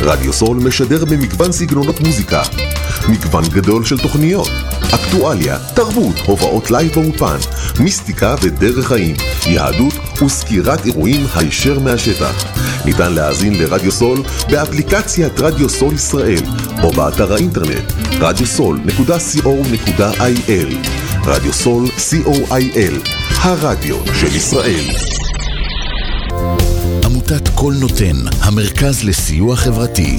רדיו סול משדר במגוון סגנונות מוזיקה, מגוון גדול של תוכניות, אקטואליה, תרבות, הופעות לייב באולפן, מיסטיקה ודרך חיים, יהדות וסקירת אירועים הישר מהשטח. ניתן להאזין לרדיו סול באפליקציית רדיו סול ישראל או באתר האינטרנט radiosol.co.il רדיו סול co.il הרדיו של ישראל עמותת קול נותן, המרכז לסיוע חברתי.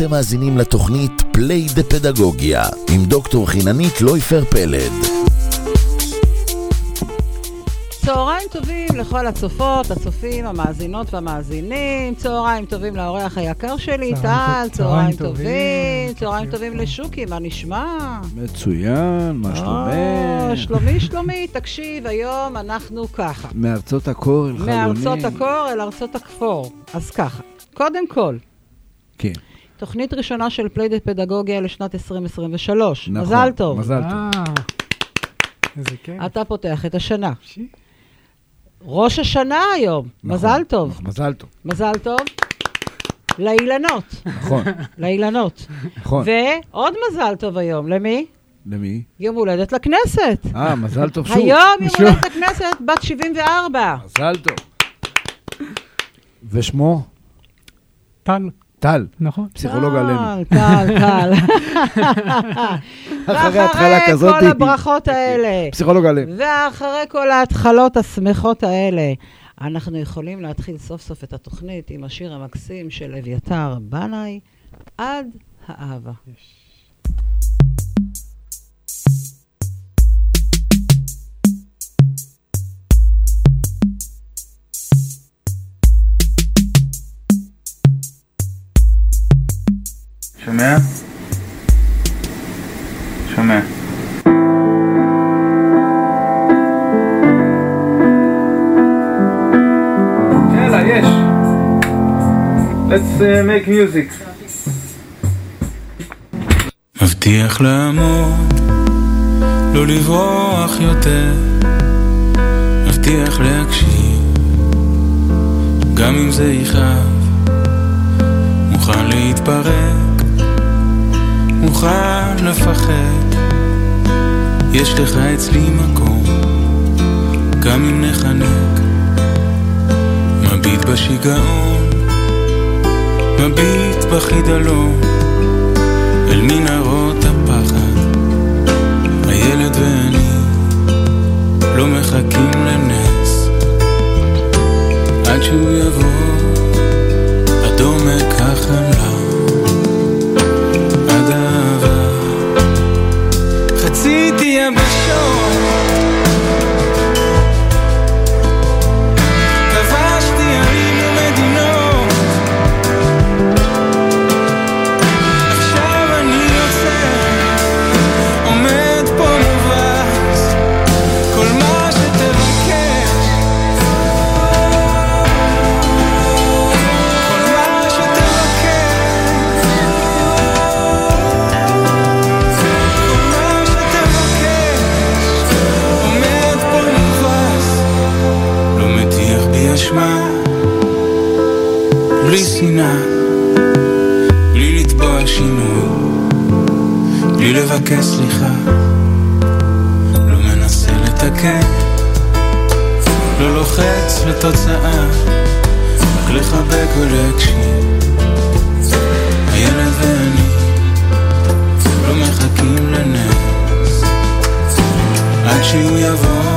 אתם מאזינים לתוכנית פליי דה פדגוגיה עם דוקטור חיננית לויפר פלד. צהריים טובים לכל הצופות, הצופים, המאזינות והמאזינים. צהריים טובים לאורח היקר שלי, טל. צהריים צהריים טובים. טובים. צהריים טובים לשוקי, מה נשמע? מצוין, מה או, שלומך? שלומי, שלומי. תקשיב, היום אנחנו ככה. מארצות הקור אל חלוני. מארצות הקור אל ארצות הכפור. אז ככה, קודם כל, כן, תוכנית ראשונה של Play the פדגוגיה לשנת 2023. נכון. מזל טוב. מזל טוב. אה, איזה כיף. אתה פותח את השנה. ראש השנה היום. נכון, מזל טוב. נכון, מזל טוב, מזל טוב. לאילנות. נכון, לאילנות. נכון. ועוד מזל טוב היום. למי? למי? יום הולדת לכנסת. אה, מזל טוב שוב. היום יום. הולדת לכנסת, בת 74. מזל טוב. ושמו? טל, טל, נכון. פסיכולוג עלינו. טל, טל, טל. אחרי התחלה ואחרי כזאת, כל הברכות האלה, פסיכולוג עלינו. ואחרי כל ההתחלות השמחות האלה, אנחנו יכולים להתחיל סוף סוף את התוכנית עם השיר המקסים של אביתר בנאי, עד האהבה. שומע? שומע. יאללה, יש. Let's uh, make music. מבטיח לעמוד, לא לברוח יותר, מבטיח להקשיב, גם אם זה יכאב. מוכן להתפרק, מוכן לפחד, יש לך אצלי מקום, גם אם נחנק, מביט בשיגעון, מביט בחידלון, אל מנהרות הפחד, הילד ואני לא מחכים לנס, עד שהוא יבוא עד עומק החמלה, שנאה, בלי לתבוע שינוי, בלי לבקש סליחה, לא מנסה לתקן, לא לוחץ לתוצאה, רק לחבק ולהקשיב. הילד ואני לא מחכים לנס, עד שהוא יבוא,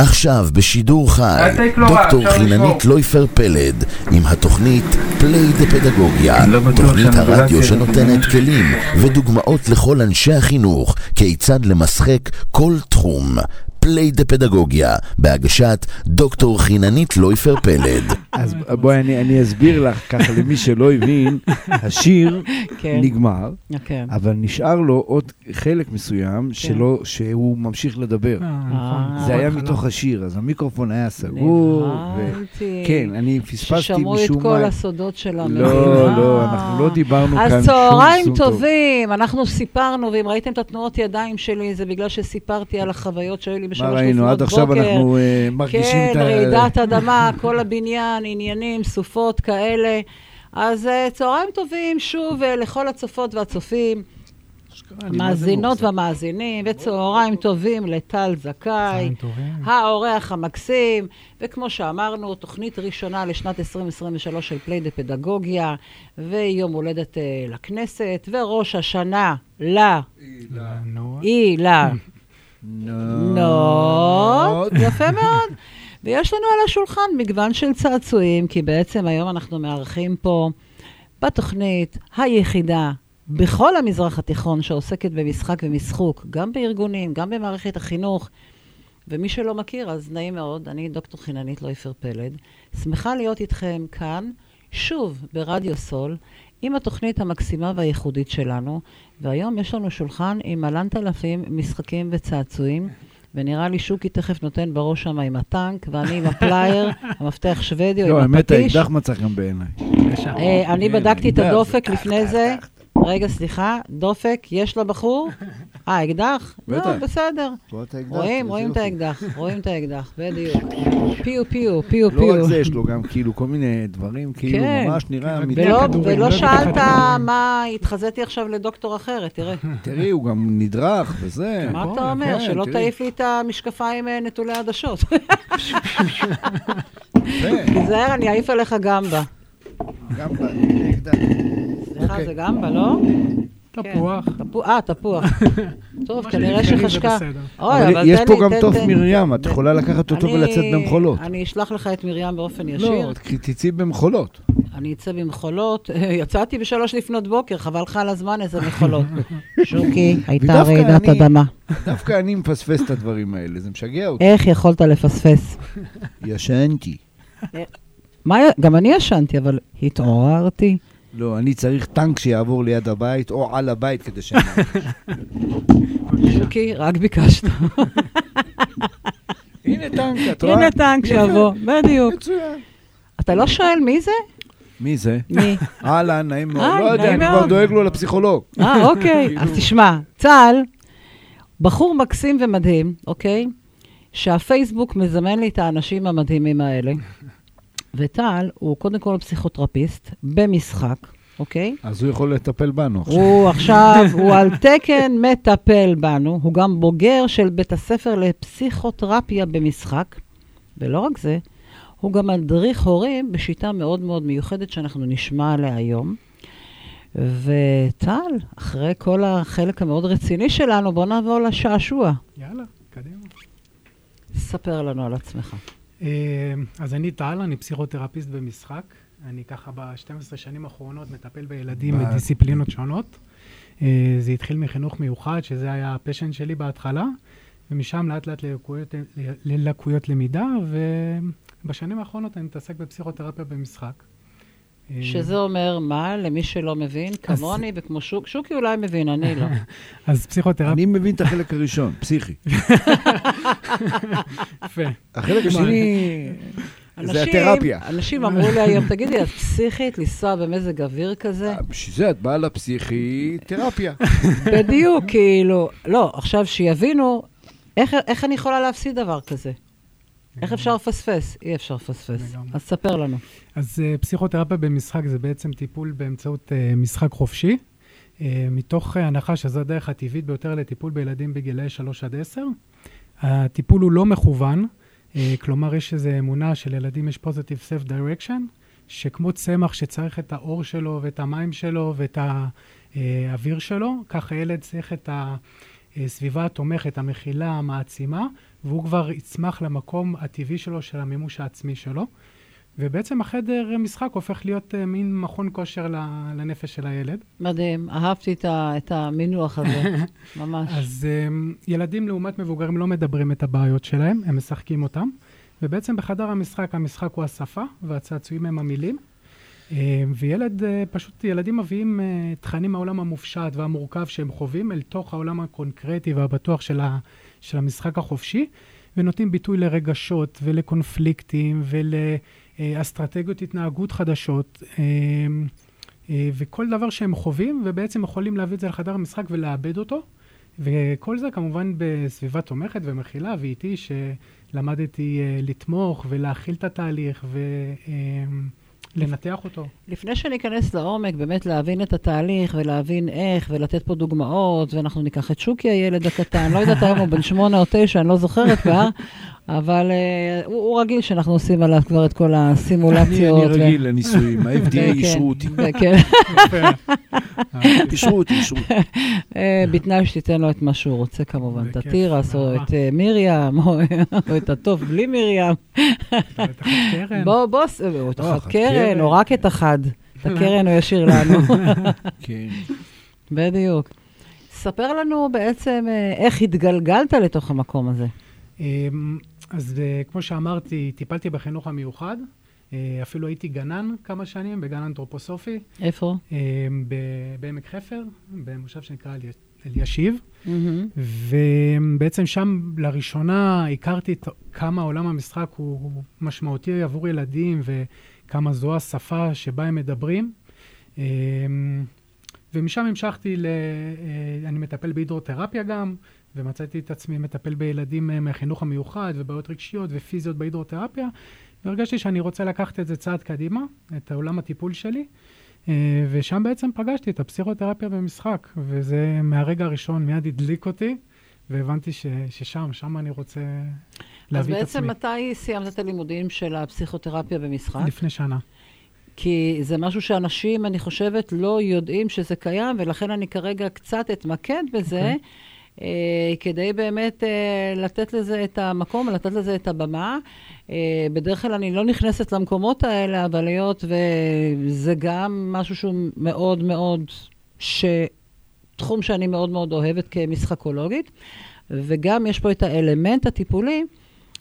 עכשיו בשידור חי, דוקטור חיננית. לויפר פלד עם התוכנית Play the פדגוגיה, תוכנית הרדיו שנותנת. כלים ודוגמאות לכל אנשי החינוך כיצד למשחק כל תחום. Play the פדגוגיה, בהגשת דוקטור חיננית לויפר פלד. אז בואי אני, אני אסביר לך ככה למי שלא הבין, השיר כן. נגמר, כן. אבל נשאר לו עוד חלק מסוים שלא, שהוא ממשיך לדבר. אה, אה, נכון. זה היה בהתחלה. מתוך השיר, אז המיקרופון היה סגור. ו... נבהלתי. כן, אני פספסתי ששמעו את משום כל מה. הסודות של המילים. לא, לא, אה. אנחנו לא דיברנו כאן שום אז צהריים. טובים, אנחנו סיפרנו, ואם ראיתם את התנועות ידיים שלי, זה בגלל שסיפרתי על החוויות שהיו לי מה בשלוש ראינו? עד לפנות עכשיו בוקר. אנחנו אה, מרגישים כן, את ה... רעידת אדמה, כל הבניין, עניינים, סופות כאלה. אז אה, צהריים טובים שוב אה, לכל הצופות והצופים, אני מה זה מאזינות מאוכזב. והמאזינים, וצהריים טובים לטל זכאי. האורח המקסים, וכמו שאמרנו, תוכנית ראשונה לשנת 2023 של פליי דה פדגוגיה, ויום הולדת אה, לכנסת, וראש השנה ל... נו, אי, ל... נוט, יפה מאוד. ויש לנו על השולחן מגוון של צעצועים, כי בעצם היום אנחנו מארחים פה בתוכנית היחידה בכל המזרח התיכון שעוסקת במשחק ומשחוק, גם בארגונים, גם במערכת החינוך. ומי שלא מכיר, אז נעים מאוד, אני דוקטור חיננית לויפר פלד. שמחה להיות איתכם כאן, שוב, ברדיו סול, עם התוכנית המקסימה והייחודית שלנו, והיום יש לנו שולחן עם אלנת אלפים משחקים וצעצועים, ונראה לי שוקי תכף נותן בראש שם עם הטנק, ואני עם הפלייר, המפתח שוודי או לא, עם האמת, הפטיש. האקדח מצא חן בעיניי. אה, אני בדקתי את הדופק לפני זה. רגע, סליחה, דופק יש לבחור? אה, אקדח? לא, בטח. בסדר. את האקדח, רואים, רואים את. האקדח, רואים את האקדח, בדיוק. פיו, פיו, פיו, לא פיו. רק זה, יש לו גם כאילו כל מיני דברים, כאילו כן. ממש נראה כן, מידה. ולא, לא שאלת. מה, התחזיתי עכשיו לדוקטור אחרת, תראה. תראי, הוא גם נדרך וזה. מה אתה אומר? שלא. תעיף לי את המשקפיים אה, נטולי עדשות. תיזהר, אני אעיף עליך גמבה. גם באקדח. אוקיי. זה גמבה, לא? תפוח. כן. אה, תפוח. טוב, כנראה שחשקה. אבל יש פה גם תוף. מרים, את יכולה לקחת אותו אני- ולצאת במחולות. אני אשלח לך את מרים באופן ישיר. לא, תצאי במחולות. אני אצא במחולות. יצאתי בשלוש לפנות בוקר, חבל לך על הזמן, איזה מחולות. שוקי, הייתה רעידת אדמה. דווקא אני מפספס את הדברים האלה, זה משגע אותי. איך יכולת לפספס? ישנתי. גם אני ישנתי, אבל התעוררתי. לא, אני צריך טנק שיעבור ליד הבית או על הבית כדי שאני... שוקי, רק ביקשת. הנה טנק, את רואה? הנה טנק. שיבוא, בדיוק. מצוין. אתה לא שואל מי זה? מי זה? מי? אהלן, נעים מאוד. היי, לא יודע, אני כבר. דואג לו לפסיכולוג. אה, אוקיי. אז תשמע, צה"ל, בחור מקסים ומדהים, אוקיי? שהפייסבוק מזמן לי את האנשים המדהימים האלה. וטל הוא קודם כל פסיכותרפיסט במשחק, אוקיי? אז הוא יכול לטפל בנו עכשיו. הוא עכשיו, הוא על תקן מטפל בנו, הוא גם בוגר של בית הספר לפסיכותרפיה במשחק, ולא רק זה, הוא גם מדריך הורים בשיטה מאוד מאוד מיוחדת שאנחנו נשמע עליה היום. וטל, אחרי כל החלק המאוד רציני שלנו, בוא נעבור לשעשוע. יאללה, קדימה. ספר לנו על עצמך. אה, אז אני טל, אני פסיכותרפיסט במשחק. אני ככה ב-12 שנים האחרונות מטפל בילדים? בדיסציפלינות שונות. אה, זה התחיל מחינוך מיוחד, שזה היה הפשן שלי בהתחלה, ומשם לאט לאט ללקויות, ללקויות למידה, ובשנים האחרונות אני מתעסק בפסיכותרפיה במשחק. אה, שזה אומר מה, למי שלא מבין, כמוני וכמו שוק, שוקי אולי מבין, אני לא. אז פסיכותרפיה, אני מבין את החלק הראשון, פסיכי. יפה. החלק השני זה התרפיה. אנשים אמרו לי היום, תגידי, את פסיכית לנסוע במזג אוויר כזה? בשביל זה את באה לפסיכי תרפיה. בדיוק, כאילו, לא, עכשיו שיבינו, איך, איך אני יכולה להפסיד דבר כזה? איך אפשר לפספס? אי אפשר לפספס. אז ספר לנו. אז uh, פסיכותרפיה במשחק זה בעצם טיפול באמצעות uh, משחק חופשי, uh, מתוך uh, הנחה שזו הדרך הטבעית ביותר לטיפול בילדים בגילאי 3 עד 10. הטיפול הוא לא מכוון, uh, כלומר יש איזו אמונה שלילדים יש positive self-direction, שכמו צמח שצריך את האור שלו ואת המים שלו ואת האוויר שלו, ככה ילד צריך את הסביבה התומכת, המכילה, המעצימה, והוא כבר יצמח למקום הטבעי שלו, של המימוש העצמי שלו. ובעצם החדר משחק הופך להיות uh, מין מכון כושר לנפש של הילד. מדהים, אהבתי את, ה, את המינוח הזה, ממש. אז um, ילדים לעומת מבוגרים לא מדברים את הבעיות שלהם, הם משחקים אותם. ובעצם בחדר המשחק, המשחק הוא השפה והצעצועים הם המילים. Uh, וילד, uh, פשוט ילדים מביאים uh, תכנים מהעולם המופשט והמורכב שהם חווים אל תוך העולם הקונקרטי והבטוח של, ה, של המשחק החופשי, ונותנים ביטוי לרגשות ולקונפליקטים ולאסטרטגיות התנהגות חדשות. אה, אה, וכל דבר שהם חווים, ובעצם יכולים להביא את זה לחדר המשחק ולאבד אותו. וכל זה כמובן בסביבה תומכת ומכילה, ואיתי שלמדתי אה, לתמוך ולהכיל את התהליך ולנתח אותו. לפני שניכנס לעומק, באמת להבין את התהליך ולהבין איך ולתת פה דוגמאות, ואנחנו ניקח את שוקי הילד הקטן, לא יודעת היום הוא בן שמונה או תשע, אני לא זוכרת כבר, אבל uh, הוא, הוא רגיל שאנחנו עושים עליו כבר את כל אני הסימולציות. אני רגיל לניסויים, ה-FDA אישרו אותי. כן, אישרו אותי, אישרו אותי. אה, בתנאי שתיתן לו את מה שהוא רוצה כמובן, את התירס או באהבה. את אה, מרים, או או את הטוב בלי מרים. בוא, בוא, או את אה, אחת קרן. או רק את אחד. את הקרן הוא ישאיר לנו. כן. בדיוק. ספר לנו בעצם אה, איך התגלגלת לתוך המקום הזה. אז אה, כמו שאמרתי, טיפלתי בחינוך המיוחד. אה, אפילו הייתי גנן כמה שנים, בגן אנתרופוסופי, איפה? ב- בעמק חפר, במושב שנקרא אלי- אלישיב. מהמם. ובעצם שם לראשונה הכרתי כמה עולם המשחק הוא משמעותי עבור ילדים וכמה זו השפה שבה הם מדברים. אמ, ומשם המשכתי, ל... אה, אני מטפל בהידרותרפיה גם, ומצאתי את עצמי מטפל בילדים אה, מהחינוך המיוחד ובעיות רגשיות ופיזיות בהידרותרפיה, והרגשתי שאני רוצה לקחת את זה צעד קדימה, את עולם הטיפול שלי. אה, ושם בעצם פגשתי את הפסיכותרפיה במשחק, וזה מהרגע הראשון מיד הדליק אותי, והבנתי ש, ששם, שם אני רוצה אז להביא את בעצם עצמי. מתי סיימת את הלימודים של הפסיכותרפיה במשחק? לפני שנה. כי זה משהו שאנשים, אני חושבת, לא יודעים שזה קיים, ולכן אני כרגע קצת אתמקד בזה, אוקיי. אה, כדי באמת אה, לתת לזה את המקום, לתת לזה את הבמה. אה, בדרך כלל אני לא נכנסת למקומות האלה, אבל היות וזה גם משהו שהוא מאוד מאוד, ש... תחום שאני מאוד מאוד אוהבת כמשחקולוגית, וגם יש פה את האלמנט הטיפולי,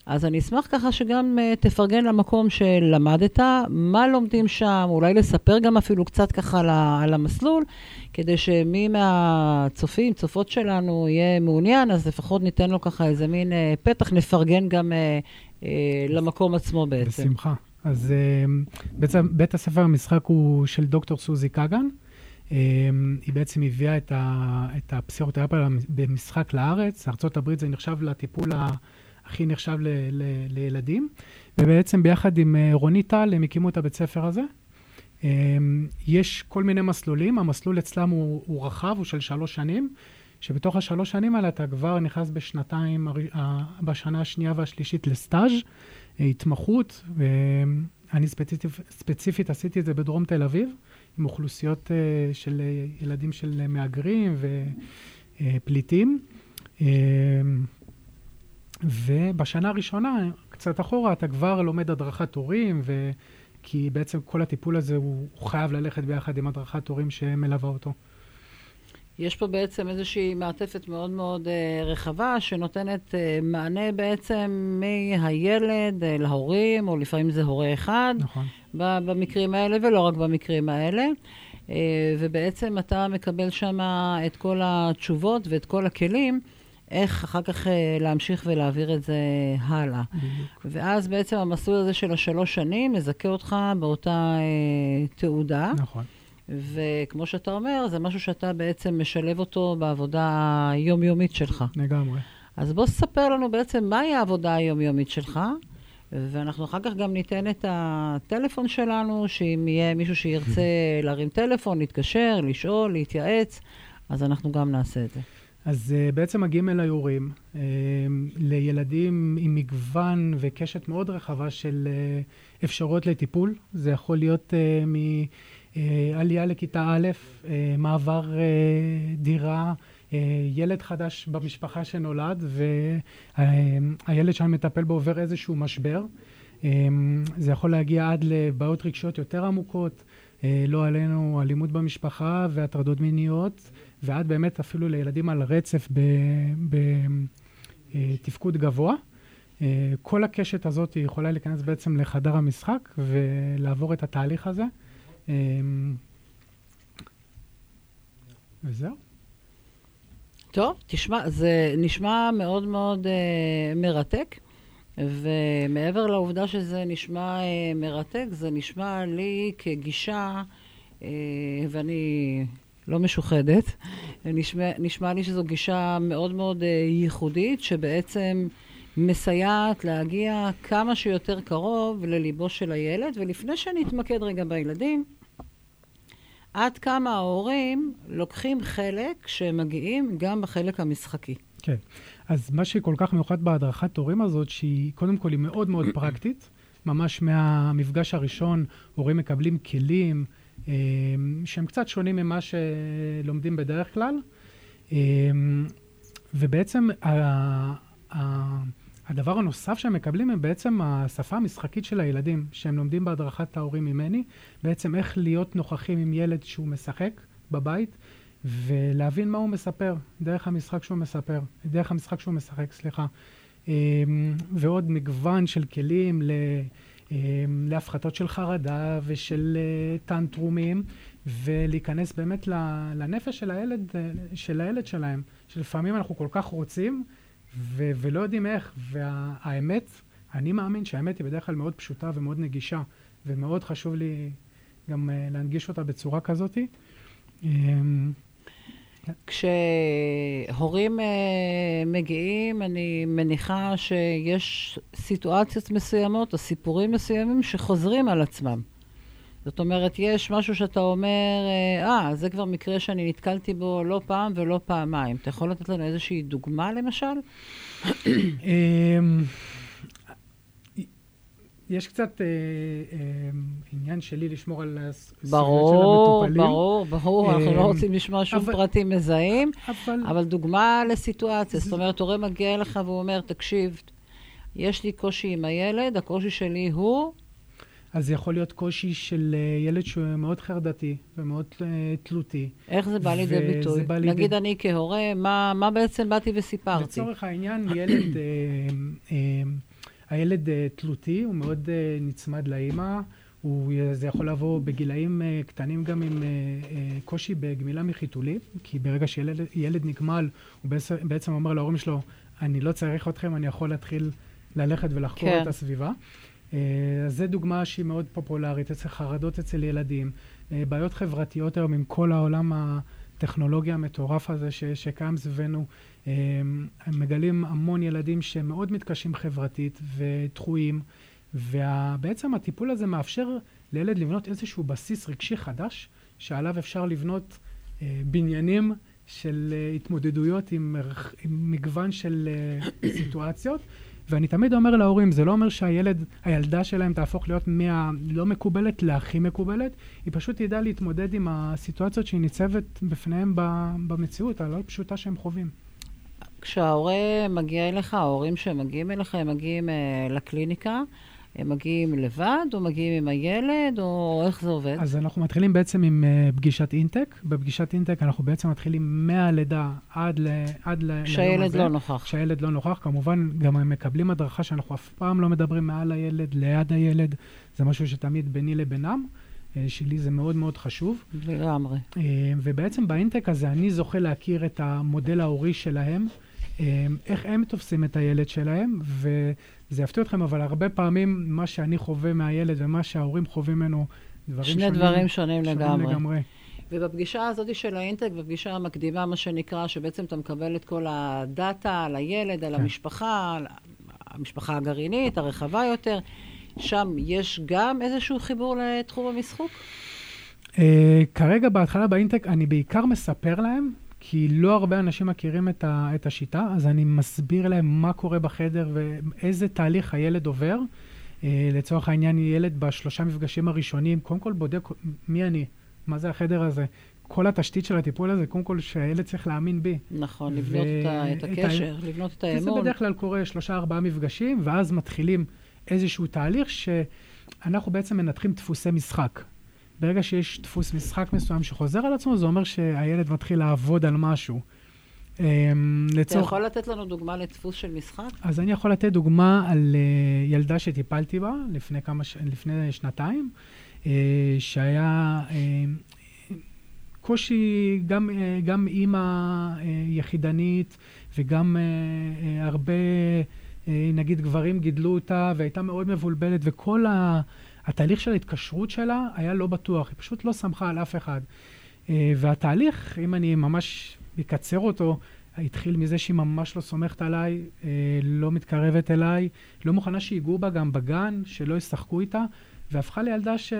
אז אני אשמח ככה שגם uh, תפרגן למקום שלמדת, מה לומדים שם, אולי לספר גם אפילו קצת ככה על, המסלול, כדי שמי מהצופים, צופות שלנו, יהיה מעוניין, אז לפחות ניתן לו ככה איזה מין uh, פתח, נפרגן גם uh, למקום עצמו בעצם. בשמחה. אז אה, בעצם בית הספר המשחק הוא של דוקטור סוזי קאגן. אה, היא בעצם הביאה את, ה, את הפסיכותרפיה במשחק לארץ. ארה"ב זה נחשב לטיפול ה- הכי נחשב ל, ל, לילדים. ובעצם ביחד עם אה, רונית טל הם הקימו את הבית ספר הזה. אה, יש כל מיני מסלולים, המסלול אצלם הוא, הוא רחב, הוא של שלוש שנים. שבתוך השלוש שנים האלה אתה כבר נכנס בשנתיים, בשנה השנייה והשלישית לסטאז', אה, התמחות, ואני ספציפית, ספציפית עשיתי את זה בדרום תל אביב, עם אוכלוסיות אה, של ילדים של מהגרים ופליטים. אה, ובשנה הראשונה, קצת אחורה, אתה כבר לומד הדרכת הורים, ו... כי בעצם כל הטיפול הזה הוא, הוא חייב ללכת ביחד עם הדרכת הורים שמלווה אותו. יש פה בעצם איזושהי מעטפת מאוד מאוד uh, רחבה, שנותנת uh, מענה בעצם מהילד uh, להורים, או לפעמים זה הורה אחד, נכון. במקרים האלה, ולא רק במקרים האלה. Uh, ובעצם אתה מקבל שם את כל התשובות ואת כל הכלים, איך אחר כך uh, להמשיך ולהעביר את זה הלאה. בדיוק. ואז בעצם המסלול הזה של השלוש שנים מזכה אותך באותה uh, תעודה. נכון. וכמו שאתה אומר, זה משהו שאתה בעצם משלב אותו בעבודה היומיומית שלך. לגמרי. אז בוא ספר לנו בעצם מהי העבודה היומיומית שלך, ואנחנו אחר כך גם ניתן את הטלפון שלנו, שאם יהיה מישהו שירצה להרים טלפון, להתקשר, לשאול, להתייעץ, אז אנחנו גם נעשה את זה. אז uh, בעצם מגיעים אליי הורים uh, לילדים עם מגוון וקשת מאוד רחבה של uh, אפשרויות לטיפול. זה יכול להיות uh, מעלייה לכיתה א', uh, מעבר uh, דירה, uh, ילד חדש במשפחה שנולד, והילד שאני מטפל בו עובר איזשהו משבר. Um, זה יכול להגיע עד לבעיות רגשיות יותר עמוקות, uh, לא עלינו אלימות במשפחה והטרדות מיניות. ועד באמת אפילו לילדים על רצף בתפקוד גבוה. אה, כל הקשת הזאת יכולה להיכנס בעצם לחדר המשחק ולעבור את התהליך הזה. אה, וזהו. טוב, תשמע, זה נשמע מאוד מאוד uh, מרתק, ומעבר לעובדה שזה נשמע uh, מרתק, זה נשמע לי כגישה, uh, ואני לא משוחדת, נשמע, נשמע לי שזו גישה מאוד מאוד uh, ייחודית, שבעצם מסייעת להגיע כמה שיותר קרוב לליבו של הילד, ולפני שנתמקד רגע בילדים, עד כמה ההורים לוקחים חלק כשהם מגיעים גם בחלק המשחקי. כן. אז מה שכל כך מיוחד בהדרכת הורים הזאת, שהיא קודם כל היא מאוד מאוד פרקטית. ממש מהמפגש הראשון, הורים מקבלים כלים אה, שהם קצת שונים ממה שלומדים בדרך כלל. אה, ובעצם הדבר הנוסף שהם מקבלים הם בעצם השפה המשחקית של הילדים, שהם לומדים בהדרכת ההורים ממני, בעצם איך להיות נוכחים עם ילד שהוא משחק בבית, ולהבין מה הוא מספר, דרך המשחק שהוא מספר, דרך המשחק שהוא משחק, סליחה. אמ, ועוד מגוון של כלים ל... אמ, להפחתות של חרדה ושל אה, טנטרומים, ולהיכנס באמת לנפש של הילד, אה, של הילד שלהם, שלפעמים אנחנו כל כך רוצים ו- ולא יודעים איך, והאמת, אני מאמין שהאמת היא בדרך כלל מאוד פשוטה ומאוד נגישה, ומאוד חשוב לי גם אה, להנגיש אותה בצורה כזאת. אמ, כשהורים uh, מגיעים, אני מניחה שיש סיטואציות מסוימות או סיפורים מסוימים שחוזרים על עצמם. זאת אומרת, יש משהו שאתה אומר, אה, זה כבר מקרה שאני נתקלתי בו לא פעם ולא פעמיים. אתה יכול לתת לנו איזושהי דוגמה, למשל? יש קצת אה, אה, עניין שלי לשמור על הזכויות של ברור, המטופלים. ברור, ברור, אנחנו לא אמ, רוצים לשמוע שום אבל- פרטים מזהים, אבל, אבל דוגמה לסיטואציה. זאת אומרת, הורה מגיע אליך והוא אומר, תקשיב, יש לי קושי עם הילד, הקושי שלי הוא... אז זה יכול להיות קושי של אה, ילד שהוא מאוד חרדתי ומאוד אה, תלותי. איך זה בא לידי ביטוי? בא לידי- נגיד אני כהורה, מה, מה בעצם באתי וסיפרתי? לצורך העניין, ילד, אה, אה, הילד אה, תלותי, הוא מאוד אה, נצמד לאימא. הוא, זה יכול לבוא בגילאים אה, קטנים גם עם אה, אה, קושי בגמילה מחיתולים, כי ברגע שילד ילד נגמל, הוא בעצם, בעצם אומר להורים שלו, אני לא צריך אתכם, אני יכול להתחיל ללכת ולחקור כן. את הסביבה. אה, אז זו דוגמה שהיא מאוד פופולרית, אצל חרדות אצל ילדים, אה, בעיות חברתיות היום עם כל העולם הטכנולוגיה המטורף הזה ש, שקיים סביבנו. אה, הם מגלים המון ילדים שמאוד מתקשים חברתית ודחויים, ובעצם הטיפול הזה מאפשר לילד לבנות איזשהו בסיס רגשי חדש, שעליו אפשר לבנות אה, בניינים של אה, התמודדויות עם, עם מגוון של אה, סיטואציות. ואני תמיד אומר להורים, זה לא אומר שהילד, הילדה שלהם תהפוך להיות מהלא מקובלת להכי מקובלת, היא פשוט תדע להתמודד עם הסיטואציות שהיא ניצבת בפניהם במציאות הלא פשוטה שהם חווים. כשההורה מגיע אליך, ההורים שמגיעים אליך, הם מגיעים אה, לקליניקה, הם מגיעים לבד, או מגיעים עם הילד, או איך זה עובד? אז אנחנו מתחילים בעצם עם uh, פגישת אינטק. בפגישת אינטק אנחנו בעצם מתחילים מהלידה עד, ל, עד ל, ליום הזה. כשהילד לא נוכח. כשהילד לא נוכח, כמובן גם הם מקבלים הדרכה שאנחנו אף פעם לא מדברים מעל הילד, ליד הילד. זה משהו שתמיד ביני לבינם. אה, שלי זה מאוד מאוד חשוב. לגמרי. אה, ובעצם באינטק הזה אני זוכה להכיר את המודל ההורי שלהם, אה, איך הם תופסים את הילד שלהם, וזה יפתיע אתכם, אבל הרבה פעמים מה שאני חווה מהילד ומה שההורים חווים ממנו, דברים שני שונים. דברים שונים לגמרי. לגמרי. ובפגישה הזאת של האינטק, בפגישה המקדימה, מה שנקרא, שבעצם אתה מקבל את כל הדאטה על הילד, על כן. המשפחה, על המשפחה הגרעינית, הרחבה יותר, שם יש גם איזשהו חיבור לתחום המשחוק? Uh, כרגע בהתחלה באינטק אני בעיקר מספר להם, כי לא הרבה אנשים מכירים את, ה, את השיטה, אז אני מסביר להם מה קורה בחדר ואיזה תהליך הילד עובר. Uh, לצורך העניין, ילד בשלושה מפגשים הראשונים, קודם כל בודק מי אני, מה זה החדר הזה. כל התשתית של הטיפול הזה, קודם כל שהילד צריך להאמין בי. נכון, לבנות ו- את את את ה- הקשר, לבנות את האמון. בדרך כלל קורה שלושה, ארבעה מפגשים, ואז מתחילים איזשהו תהליך שאנחנו בעצם מנתחים דפוסי משחק. ברגע שיש דפוס משחק מסוים שחוזר על עצמו, זה אומר שהילד מתחיל לעבוד על משהו. אמ, אתה לצורך... יכול לתת לנו דוגמה לדפוס של משחק? אז אני יכול לתת דוגמה על uh, ילדה שטיפלתי בה לפני, כמה ש... לפני שנתיים, uh, שהיה uh, קושי, גם, uh, גם אימא uh, יחידנית וגם uh, uh, הרבה, uh, נגיד, גברים גידלו אותה והייתה מאוד מבולבלת, וכל ה... התהליך של ההתקשרות שלה היה לא בטוח, היא פשוט לא סמכה על אף אחד. Uh, והתהליך, אם אני ממש אקצר אותו, התחיל מזה שהיא ממש לא סומכת עליי, אה, לא מתקרבת אליי, לא מוכנה שיגעו בה גם בגן, שלא ישחקו איתה, והפכה לילדה ש...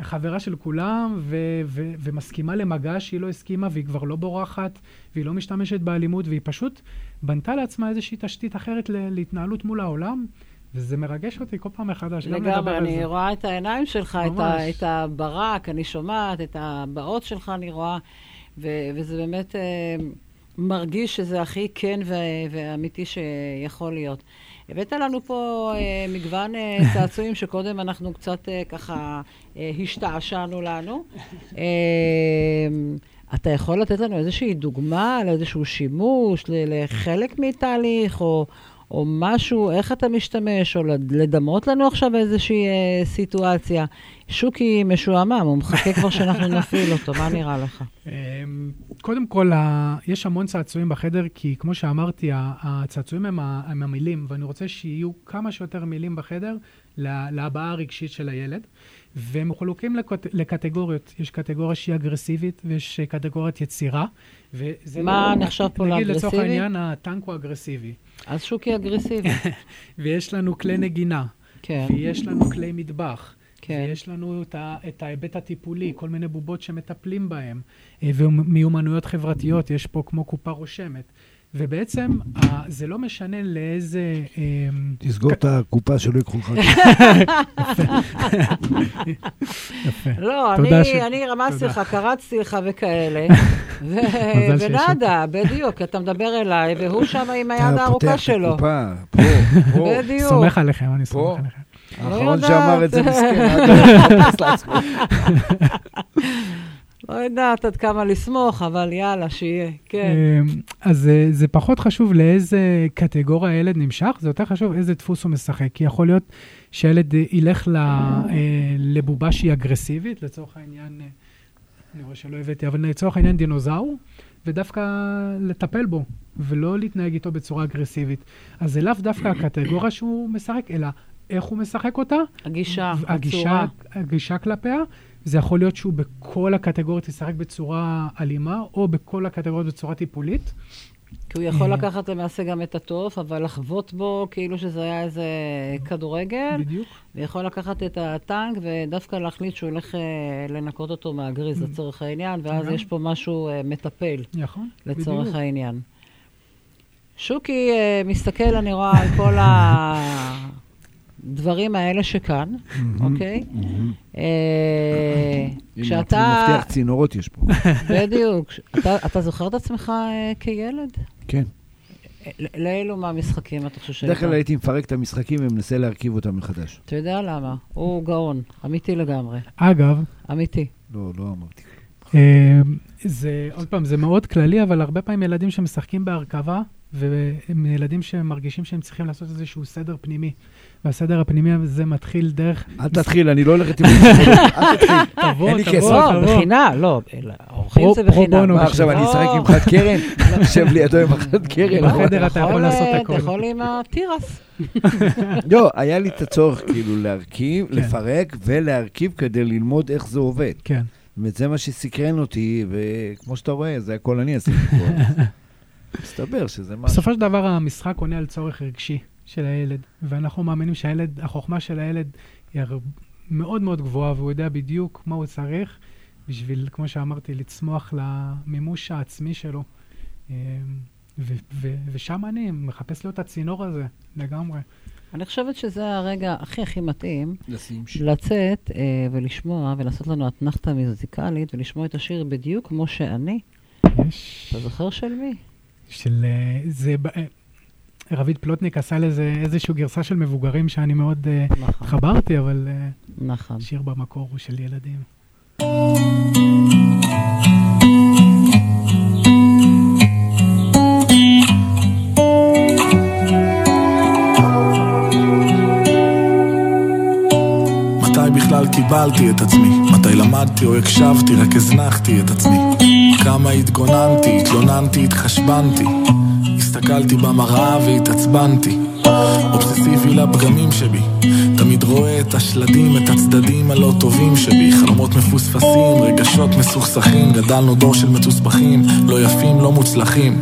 חברה של כולם, ו- ו- ומסכימה למגע שהיא לא הסכימה, והיא כבר לא בורחת, והיא לא משתמשת באלימות, והיא פשוט בנתה לעצמה איזושהי תשתית אחרת להתנהלות מול העולם, וזה מרגש אותי כל פעם מחדש, לגמרי, על אני. רואה את העיניים שלך, את, ה. את הברק, אני שומעת, את הבעות שלך אני רואה, ו, וזה באמת אה, מרגיש שזה הכי כן ואמיתי שיכול להיות. הבאת לנו פה אה, מגוון אה, צעצועים שקודם אנחנו קצת אה, ככה אה, השתעשענו לנו. אה, אתה יכול לתת לנו איזושהי דוגמה לאיזשהו שימוש, לחלק מתהליך, או, או משהו, איך אתה משתמש, או לד- לדמות לנו עכשיו איזושהי אה, סיטואציה. שוקי משועמם, הוא מחכה כבר שאנחנו נפעיל אותו, מה נראה לך? אמ, קודם כל, יש המון צעצועים בחדר, כי כמו שאמרתי, הצעצועים הם, הם המילים, ואני רוצה שיהיו כמה שיותר מילים בחדר לה- להבעה הרגשית של הילד, והם מחולקים לקט- לקטגוריות. יש קטגוריה שהיא אגרסיבית, ויש קטגוריית יצירה. וזה מה לא- נחשב פה נגיד לצורך לאגרסיבי? העניין, הטנק הוא אגרסיבי. אז שוקי אגרסיבי. ויש לנו כלי נגינה, כן, ויש לנו כלי מטבח. כן. ויש לנו את, ה, את ההיבט הטיפולי, כל מיני בובות שמטפלים בהם, אה, ומיומנויות חברתיות, יש פה כמו קופה רושמת. ובעצם זה לא משנה לאיזה... אמ, תסגור את הקופה שלא ייקחו לך. יפה. לא, אני, רמזתי. לך, קרצתי לך וכאלה, ונאדה, בדיוק, אתה מדבר אליי, והוא שם עם היד אתה הארוכה פותח את שלו. הקופה, פה, פה. בדיוק. סומך עליכם, אני. סומך עליכם. האחרון יודעת. שאמר את זה מסכן, לא יודעת עד כמה לסמוך, אבל יאללה, שיהיה. כן. אמ, אז אה, זה פחות חשוב לאיזה קטגוריה הילד נמשך, זה יותר חשוב איזה דפוס הוא משחק. כי יכול להיות שהילד ילך ל- אה, לבובה שהיא אגרסיבית, לצורך העניין, אה, אני רואה שלא הבאתי, אבל לצורך העניין דינוזאור, ודווקא לטפל בו, ולא להתנהג איתו בצורה אגרסיבית. אז זה לאו דווקא הקטגוריה שהוא משחק, אלא איך הוא משחק אותה, הגישה, הגישה, הצורה. הגישה כלפיה, זה יכול להיות שהוא בכל הקטגוריות ישחק בצורה אלימה, או בכל הקטגוריות בצורה טיפולית. כי הוא יכול אה. לקחת למעשה גם את הטוף, אבל לחבוט בו כאילו שזה היה איזה כדורגל, בדיוק. ויכול לקחת את הטנק ודווקא להחליט שהוא הולך אה, לנקות אותו מהגריז לצורך העניין, ואז. יש פה משהו אה, מטפל נכון, לצורך בדיוק. העניין. שוקי אה, מסתכל, אני רואה, על כל הדברים האלה שכאן, אוקיי? אה, הנה, כשאתה, מפתח צינורות יש פה. בדיוק, אתה- אתה זוכר את עצמך אה, כילד? כן. לאילו מהמשחקים אתה חושב בדרך כלל שהיית? הייתי מפרק את המשחקים ומנסה להרכיב אותם מחדש. אתה יודע למה? הוא גאון, אמיתי לגמרי, אגב, אמיתי. לא, לא אמרתי. אה, זה, עוד פעם, זה מאוד כללי, אבל הרבה פעמים ילדים שמשחקים בהרכבה, והם ילדים שמרגישים שהם צריכים לעשות איזשהו סדר פנימי. והסדר הפנימי הזה מתחיל דרך... אל תתחיל, אני לא הולך איתי. אל תתחיל. תבוא, אין לי תבוא, כסף. לא, תבוא. בחינה, לא, אורחים זה בחינם. בונו. מה עכשיו, אני אשחק עם חד קרן? יושב לידו עם החד קרן. לא, בחדר אתה יכול לעשות אה, הכל. אתה יכול עם התירס. לא, היה לי את הצורך כאילו להרכיב, כן. לפרק ולהרכיב כדי ללמוד איך זה עובד. כן. וזה מה שסקרן אותי, וכמו שאתה רואה, זה הכל אני עשיתי פה. מסתבר שזה משהו. בסופו של דבר המשחק עונה על צורך רגשי של הילד, ואנחנו מאמינים שהילד, החוכמה של הילד היא מאוד מאוד גבוהה, והוא יודע בדיוק מה הוא צריך בשביל, כמו שאמרתי, לצמוח למימוש העצמי שלו. אה, ו- ו- ושם אני מחפש להיות הצינור הזה, לגמרי. אני חושבת שזה הרגע הכי הכי מתאים לצאת אה, ולשמוע ולעשות לנו אתנחתא מוזיקלית ולשמוע את השיר בדיוק כמו שאני. יש... אתה זוכר של מי? של... אה, זה... רביד פלוטניק עשה לזה איזושהי גרסה של מבוגרים שאני מאוד אה, נכון, התחברתי, אבל אה, נכון. השיר במקור הוא של ילדים. מתי בכלל קיבלתי את עצמי? מתי למדתי או הקשבתי, רק הזנחתי את עצמי? כמה התגוננתי, התלוננתי, התחשבנתי הסתכלתי במראה והתעצבנתי. אובססיבי לפגמים שבי. תמיד רואה את השלדים, את הצדדים הלא טובים שבי. חלומות מפוספסים, רגשות מסוכסכים. גדלנו דור של מתוסבכים, לא יפים, לא מוצלחים.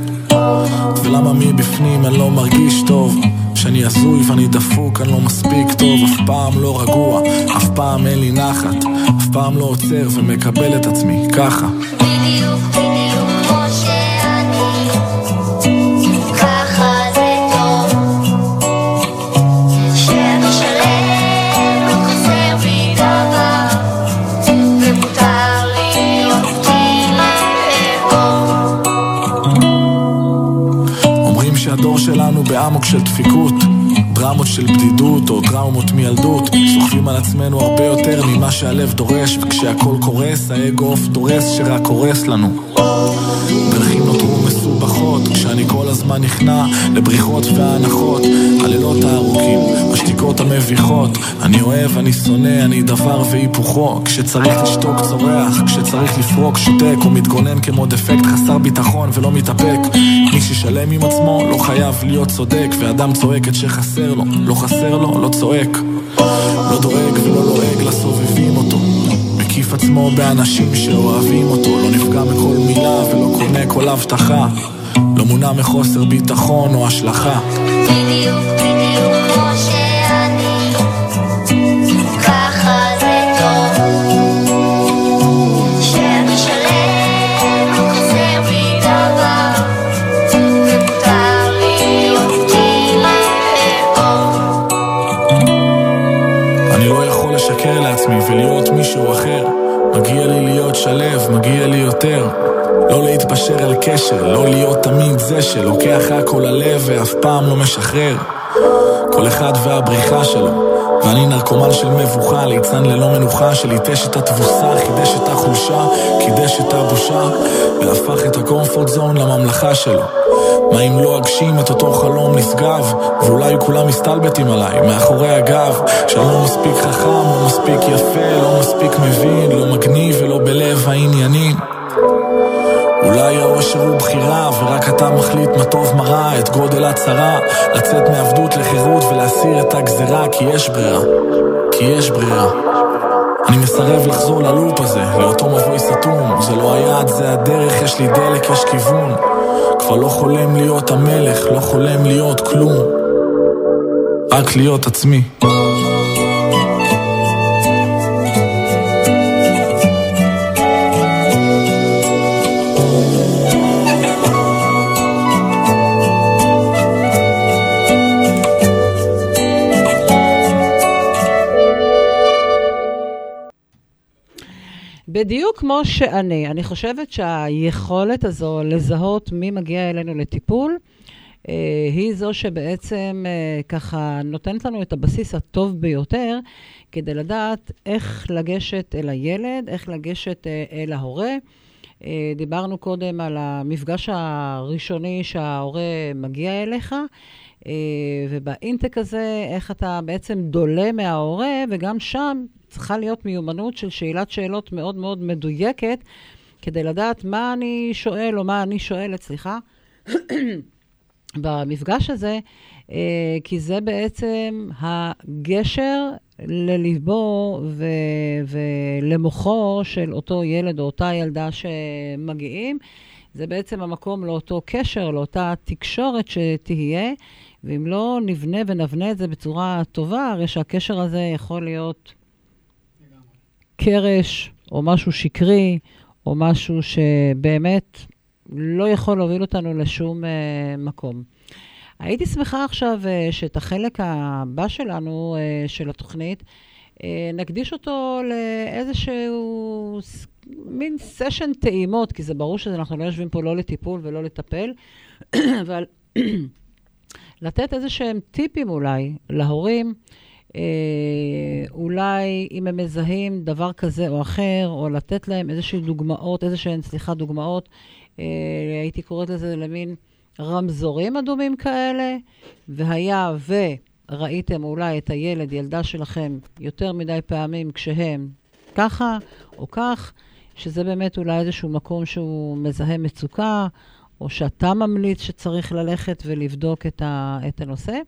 ולמה מבפנים אני לא מרגיש טוב. שאני הזוי ואני דפוק, אני לא מספיק טוב. אף פעם לא רגוע, אף פעם אין לי נחת. אף פעם לא עוצר ומקבל את עצמי ככה של דפיקות דרמות של בדידות או טראומות מילדות סוחבים על עצמנו הרבה יותר ממה שהלב דורש וכשהכל קורס האגו עוף דורס שרק הורס לנו. דרכים נותרו מסובכות כשאני כל הזמן נכנע לבריחות והנחות הלילות הארוכים, השתיקות המביכות. אני אוהב, אני שונא, אני דבר והיפוכו. כשצריך לשתוק צורח, כשצריך לפרוק שותק או מתגונן כמו דפקט חסר ביטחון ולא מתאפק מי ששלם עם עצמו לא חייב להיות צודק ואדם צועק את שחסר לו, לא חסר לו, לא צועק. לא דואג ולא לועג לסובבים אותו. מקיף עצמו באנשים שאוהבים אותו לא נפגע מכל מילה ולא קונה כל הבטחה. לא מונע מחוסר ביטחון או השלכה. בדיוק קשר, לא להיות תמיד זה שלוקח הכל ללב ואף פעם לא משחרר כל אחד והבריחה שלו ואני נרקומן של מבוכה, ליצן ללא מנוחה, שליטש את התבוסה, חידש את החולשה, קידש את הבושה, והפך את הקומפורט זון לממלכה שלו. מה אם לא אגשים את אותו חלום נשגב, ואולי כולם מסתלבטים עליי, מאחורי הגב, שאני לא מספיק חכם, לא מספיק יפה, לא מספיק מבין, לא מגניב ולא בלב העניינים. אולי האושר הוא בחירה, ורק אתה מחליט מה טוב מה רע, את גודל הצרה, לצאת מעבדות לחירות ולהסיר את הגזרה, כי יש ברירה, כי יש ברירה. אני מסרב לחזור ללופ הזה, לאותו מבוי סתום, זה לא היעד, זה הדרך, יש לי דלק, יש כיוון. כבר לא חולם להיות המלך, לא חולם להיות כלום, רק להיות עצמי. בדיוק כמו שאני. אני חושבת שהיכולת הזו לזהות מי מגיע אלינו לטיפול, אה, היא זו שבעצם אה, ככה נותנת לנו את הבסיס הטוב ביותר כדי לדעת איך לגשת אל הילד, איך לגשת אה, אל ההורה. אה, דיברנו קודם על המפגש הראשוני שההורה מגיע אליך, אה, ובאינטק הזה, איך אתה בעצם דולה מההורה, וגם שם צריכה להיות מיומנות של שאלת שאלות מאוד מאוד מדויקת, כדי לדעת מה אני שואל, או מה אני שואלת, סליחה, במפגש הזה, אה, כי זה בעצם הגשר לליבו ו- ולמוחו של אותו ילד או אותה ילדה שמגיעים. זה בעצם המקום לאותו קשר, לאותה תקשורת שתהיה, ואם לא נבנה ונבנה את זה בצורה טובה, הרי שהקשר הזה יכול להיות קרש, או משהו שקרי, או משהו שבאמת לא יכול להוביל אותנו לשום uh, מקום. הייתי שמחה עכשיו uh, שאת החלק הבא שלנו, uh, של התוכנית, uh, נקדיש אותו לאיזשהו מין סשן טעימות, כי זה ברור שאנחנו לא יושבים פה לא לטיפול ולא לטפל, אבל לתת איזה שהם טיפים אולי להורים, אה, אולי אם הם מזהים דבר כזה או אחר, או לתת להם איזשהן דוגמאות, איזשהן, סליחה, דוגמאות, אה, הייתי קוראת לזה למין רמזורים אדומים כאלה, והיה וראיתם אולי את הילד, ילדה שלכם, יותר מדי פעמים כשהם ככה או כך, שזה באמת אולי איזשהו מקום שהוא מזהה מצוקה, או שאתה ממליץ שצריך ללכת ולבדוק את, ה, את הנושא.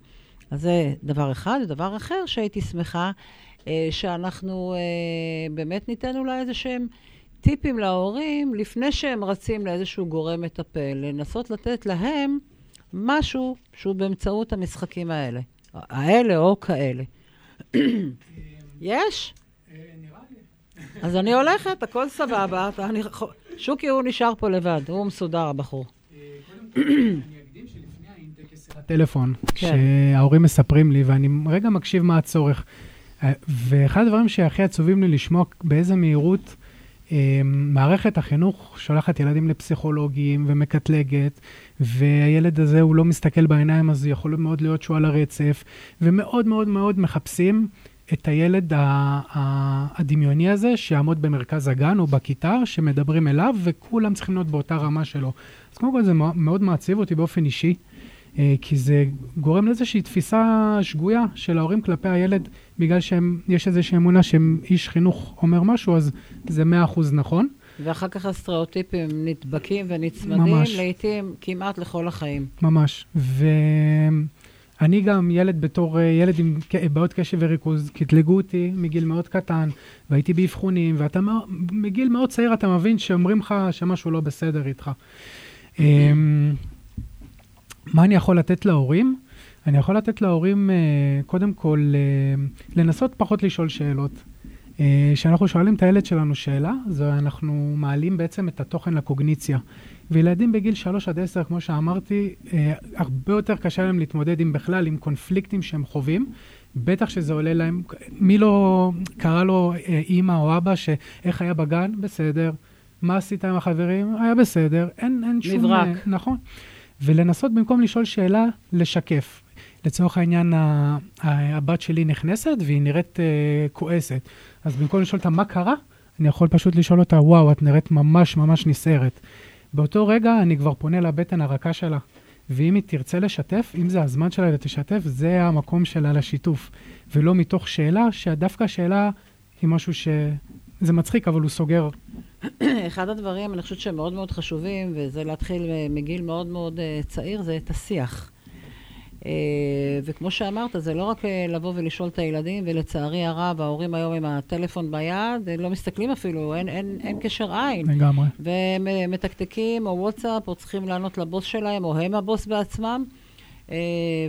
אז זה דבר אחד. ודבר אחר שהייתי שמחה, אה, שאנחנו אה, באמת ניתן אולי איזה שהם טיפים להורים, לפני שהם רצים לאיזשהו גורם מטפל, לנסות לתת להם משהו שהוא באמצעות המשחקים האלה. האלה או כאלה. יש? אז אני הולכת, הכל סבבה. אני- שוקי, הוא נשאר פה לבד, הוא מסודר, הבחור. הטלפון, כן. שההורים מספרים לי, ואני רגע מקשיב מה הצורך. אה, ואחד הדברים שהכי עצובים לי לשמוע באיזה מהירות אה, מערכת החינוך שולחת ילדים לפסיכולוגים ומקטלגת, והילד הזה הוא לא מסתכל בעיניים, אז יכול מאוד להיות שהוא על הרצף, ומאוד מאוד מאוד מחפשים את הילד הדמיוני הזה שיעמוד במרכז הגן או בכיתה, שמדברים אליו, וכולם צריכים להיות באותה רמה שלו. אז קודם כל זה מאו- מאוד מעציב אותי באופן אישי. אה, כי זה גורם לאיזושהי תפיסה שגויה של ההורים כלפי הילד, בגלל שיש איזושהי אמונה שאם איש חינוך אומר משהו, אז זה מאה אחוז נכון. ואחר כך הסטריאוטיפים נדבקים ונצמדים, ממש. לעתים כמעט לכל החיים. ממש. ואני גם ילד בתור אה, ילד עם בעיות קשב וריכוז, קטלגו אותי מגיל מאוד קטן, והייתי באבחונים, ואתה מגיל מאוד צעיר אתה מבין שאומרים לך שמשהו לא בסדר איתך. מה אני יכול לתת להורים? אני יכול לתת להורים, אה, קודם כל, אה, לנסות פחות לשאול שאלות. אה, כשאנחנו שואלים את הילד שלנו שאלה, זה אנחנו מעלים בעצם את התוכן לקוגניציה. וילדים בגיל 3 עד 10, כמו שאמרתי, הרבה יותר קשה להם להתמודד עם בכלל, עם קונפליקטים שהם חווים. בטח שזה עולה להם, מי לא קרא לו אימא או אבא, שאיך היה בגן? בסדר. מה עשית עם החברים? היה בסדר. אין, אין שום... מברק. נכון. ולנסות במקום לשאול שאלה, לשקף. לצורך העניין, הבת שלי נכנסת והיא נראית אה, כועסת. אז במקום לשאול אותה מה קרה, אני יכול פשוט לשאול אותה, וואו, את נראית ממש ממש נסערת. באותו רגע אני כבר פונה לבטן הרכה שלה, ואם היא תרצה לשתף, אם זה הזמן שלה לתשתף, זה המקום שלה לשיתוף. ולא מתוך שאלה, שדווקא השאלה היא משהו ש... זה מצחיק, אבל הוא סוגר. אחד הדברים, אני חושבת שהם מאוד מאוד חשובים, וזה להתחיל אה, מגיל מאוד מאוד אה, צעיר, זה את השיח. אה, וכמו שאמרת, זה לא רק לבוא ולשאול את הילדים, ולצערי הרב, ההורים היום עם הטלפון ביד, הם לא מסתכלים אפילו, אין, אין, אין קשר עין. לגמרי. והם מתקתקים, או וואטסאפ, או צריכים לענות לבוס שלהם, או הם הבוס בעצמם,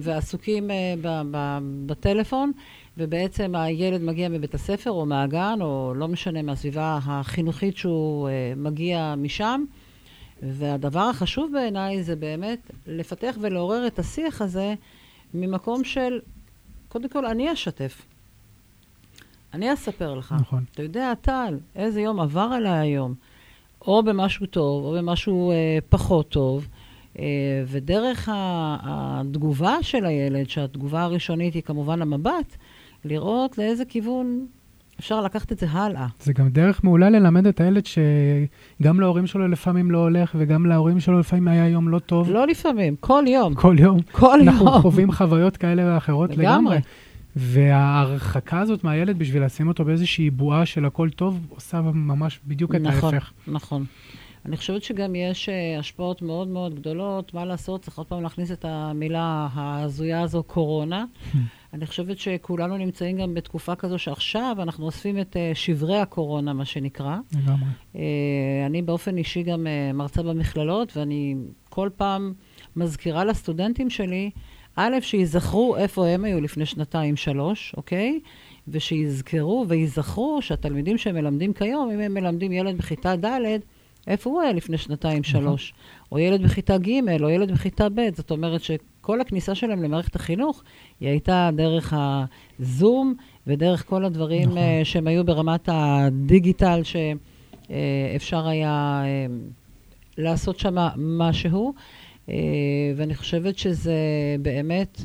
ועסוקים ב- ב- בטלפון, ובעצם הילד מגיע מבית הספר, או מהגן, או לא משנה, מהסביבה החינוכית שהוא אה, מגיע משם. והדבר החשוב בעיניי זה באמת לפתח ולעורר את השיח הזה ממקום של, קודם כל, אני אשתף. אני אספר לך. נכון. אתה יודע, טל, איזה יום עבר עליי היום, או במשהו טוב, או במשהו אה, פחות טוב, אה, ודרך התגובה של הילד, שהתגובה הראשונית היא כמובן המבט, לראות לאיזה כיוון אפשר לקחת את זה הלאה. זה גם דרך מעולה ללמד את הילד שגם להורים שלו לפעמים לא הולך, וגם להורים שלו לפעמים היה יום לא טוב. לא לפעמים, כל יום. כל יום. כל אנחנו יום. חווים חוויות כאלה ואחרות לגמרי. לגמרי. וההרחקה הזאת מהילד בשביל לשים אותו באיזושהי בועה של הכל טוב, עושה ממש בדיוק את נכון, ההפך. נכון. אני חושבת שגם יש אה, השפעות מאוד מאוד גדולות. מה לעשות, צריך עוד פעם להכניס את המילה ההזויה הזו, קורונה. אני חושבת שכולנו נמצאים גם בתקופה כזו שעכשיו אנחנו אוספים את אה, שברי הקורונה, מה שנקרא. לגמרי. אה, אני באופן אישי גם אה, מרצה במכללות, ואני כל פעם מזכירה לסטודנטים שלי, א', שיזכרו איפה הם היו לפני שנתיים-שלוש, אוקיי? ושיזכרו ויזכרו שהתלמידים שהם מלמדים כיום, אם הם מלמדים ילד בכיתה ד', איפה הוא היה לפני שנתיים-שלוש? או ילד בכיתה ג', או ילד בכיתה ב', זאת אומרת שכל הכניסה שלהם למערכת החינוך, היא הייתה דרך הזום ודרך כל הדברים נכון. נכון. שהם היו ברמת הדיגיטל, שאפשר היה אה, לעשות שם משהו. אה, ואני חושבת שזה באמת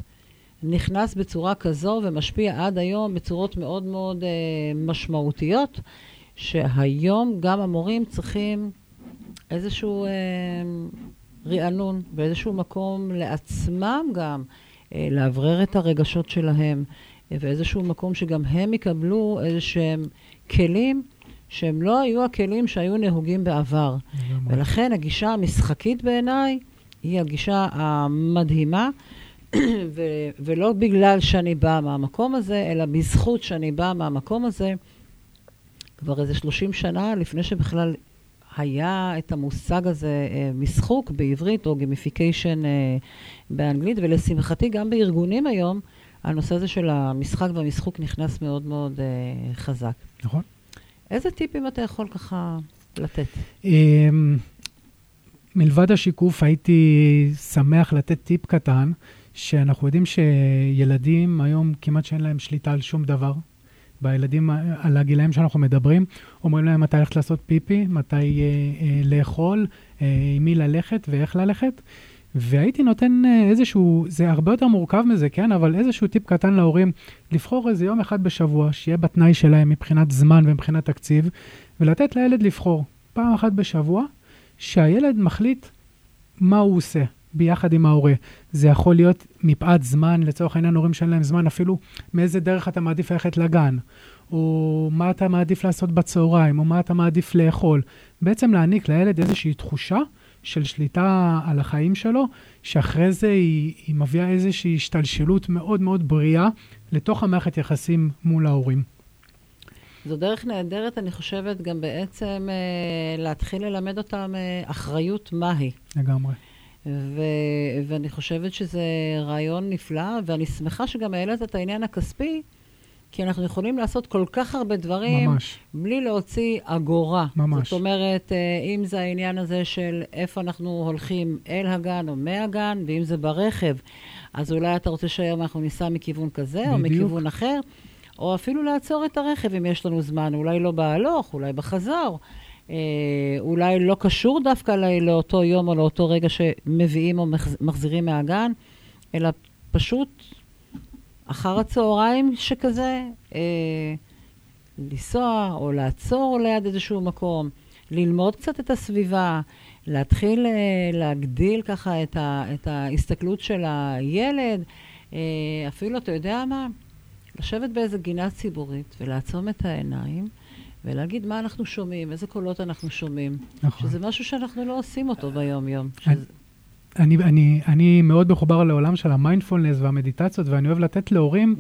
נכנס בצורה כזו ומשפיע עד היום בצורות מאוד מאוד אה, משמעותיות, שהיום גם המורים צריכים איזשהו אה, רענון באיזשהו מקום לעצמם גם, אה, לאוורר את הרגשות שלהם, אה, ואיזשהו מקום שגם הם יקבלו איזה שהם כלים שהם לא היו הכלים שהיו נהוגים בעבר. ולכן הגישה המשחקית בעיניי היא הגישה המדהימה, ו- ולא בגלל שאני באה מהמקום הזה, אלא בזכות שאני באה מהמקום הזה, כבר איזה 30 שנה לפני שבכלל היה את המושג הזה, אה, משחוק בעברית או gamification אה, באנגלית, ולשמחתי גם בארגונים היום, הנושא הזה של המשחק והמשחוק נכנס מאוד מאוד אה, חזק. נכון. איזה טיפים אתה יכול ככה לתת? אמ, מלבד השיקוף, הייתי שמח לתת טיפ קטן, שאנחנו יודעים שילדים היום כמעט שאין להם שליטה על שום דבר. בילדים, על הגילאים שאנחנו מדברים, אומרים להם מתי ללכת לעשות פיפי, מתי אה, אה, לאכול, אה, עם מי ללכת ואיך ללכת. והייתי נותן אה, איזשהו, זה הרבה יותר מורכב מזה, כן? אבל איזשהו טיפ קטן להורים, לבחור איזה יום אחד בשבוע, שיהיה בתנאי שלהם מבחינת זמן ומבחינת תקציב, ולתת לילד לבחור פעם אחת בשבוע, שהילד מחליט מה הוא עושה ביחד עם ההורה. זה יכול להיות מפאת זמן, לצורך העניין הורים שאין להם זמן, אפילו מאיזה דרך אתה מעדיף ללכת לגן, או מה אתה מעדיף לעשות בצהריים, או מה אתה מעדיף לאכול. בעצם להעניק לילד איזושהי תחושה של שליטה על החיים שלו, שאחרי זה היא, היא מביאה איזושהי השתלשלות מאוד מאוד בריאה לתוך המערכת יחסים מול ההורים. זו דרך נהדרת, אני חושבת, גם בעצם אה, להתחיל ללמד אותם אה, אחריות מהי. לגמרי. ו- ואני חושבת שזה רעיון נפלא, ואני שמחה שגם העלית את העניין הכספי, כי אנחנו יכולים לעשות כל כך הרבה דברים ממש. בלי להוציא אגורה. ממש. זאת אומרת, אה, אם זה העניין הזה של איפה אנחנו הולכים אל הגן או מהגן, ואם זה ברכב, אז אולי אתה רוצה שהיום אנחנו ניסע מכיוון כזה או בדיוק. מכיוון אחר, או אפילו לעצור את הרכב אם יש לנו זמן, אולי לא בהלוך, אולי בחזור. אה, אולי לא קשור דווקא ל- לאותו יום או לאותו רגע שמביאים או מחז- מחזירים מהגן, אלא פשוט אחר הצהריים שכזה, אה, לנסוע או לעצור ליד איזשהו מקום, ללמוד קצת את הסביבה, להתחיל אה, להגדיל ככה את, ה, את ההסתכלות של הילד. אה, אפילו, אתה יודע מה? לשבת באיזה גינה ציבורית ולעצום את העיניים ולהגיד מה אנחנו שומעים, איזה קולות אנחנו שומעים. נכון. שזה משהו שאנחנו לא עושים אותו ביום-יום. אני- שזה- אני, אני, אני מאוד מחובר לעולם של המיינדפולנס והמדיטציות, ואני אוהב לתת להורים.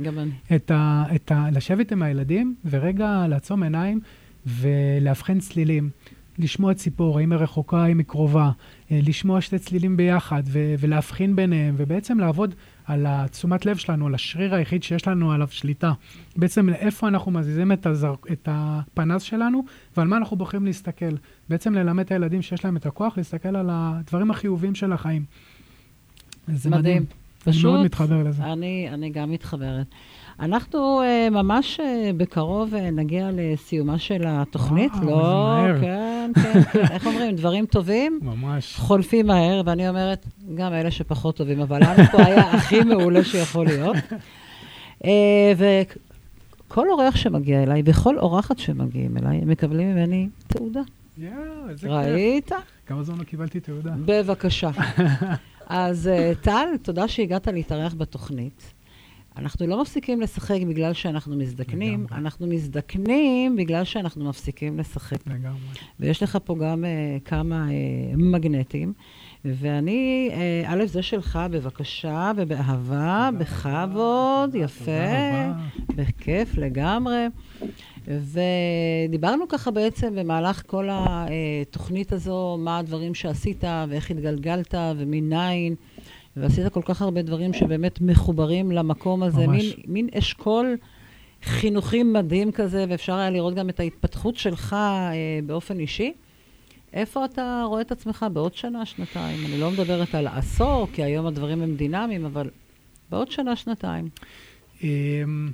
את ה, את ה, לשבת עם הילדים ורגע לעצום עיניים ולאבחן צלילים. לשמוע ציפור, האם היא רחוקה, האם היא קרובה, אה, לשמוע שתי צלילים ביחד ו- ולהבחין ביניהם, ובעצם לעבוד על התשומת לב שלנו, על השריר היחיד שיש לנו עליו שליטה. בעצם לאיפה אנחנו מזיזים את, הזר, את הפנס שלנו ועל מה אנחנו בוחרים להסתכל. בעצם ללמד את הילדים שיש להם את הכוח להסתכל על הדברים החיוביים של החיים. זה מדהים. מדהים. אני פשוט, מאוד מתחבר לזה. אני, אני גם מתחברת. אנחנו uh, ממש uh, בקרוב uh, נגיע לסיומה של התוכנית. וואו, לא, מהר. כן, כן, כן. איך אומרים? דברים טובים ממש. חולפים מהר, ואני אומרת, גם אלה שפחות טובים, אבל לנו פה היה הכי מעולה שיכול להיות. Uh, וכל אורח שמגיע אליי, וכל אורחת שמגיעים אליי, הם מקבלים ממני תעודה. יואו, איזה כיף. ראית? כמה זמן לא קיבלתי תעודה. בבקשה. אז טל, תודה שהגעת להתארח בתוכנית. אנחנו לא מפסיקים לשחק בגלל שאנחנו מזדקנים, לגמרי. אנחנו מזדקנים בגלל שאנחנו מפסיקים לשחק. לגמרי. ויש לך פה גם uh, כמה uh, מגנטים, ואני, uh, א', זה שלך, בבקשה, ובאהבה, בכבוד, יפה. בכיף לגמרי. ודיברנו ככה בעצם במהלך כל התוכנית הזו, מה הדברים שעשית ואיך התגלגלת ומניין, ועשית כל כך הרבה דברים שבאמת מחוברים למקום הזה, ממש. מין, מין אשכול חינוכי מדהים כזה, ואפשר היה לראות גם את ההתפתחות שלך אה, באופן אישי. איפה אתה רואה את עצמך בעוד שנה, שנתיים? אני לא מדברת על עשור, כי היום הדברים הם דינמיים, אבל בעוד שנה, שנתיים. אמ,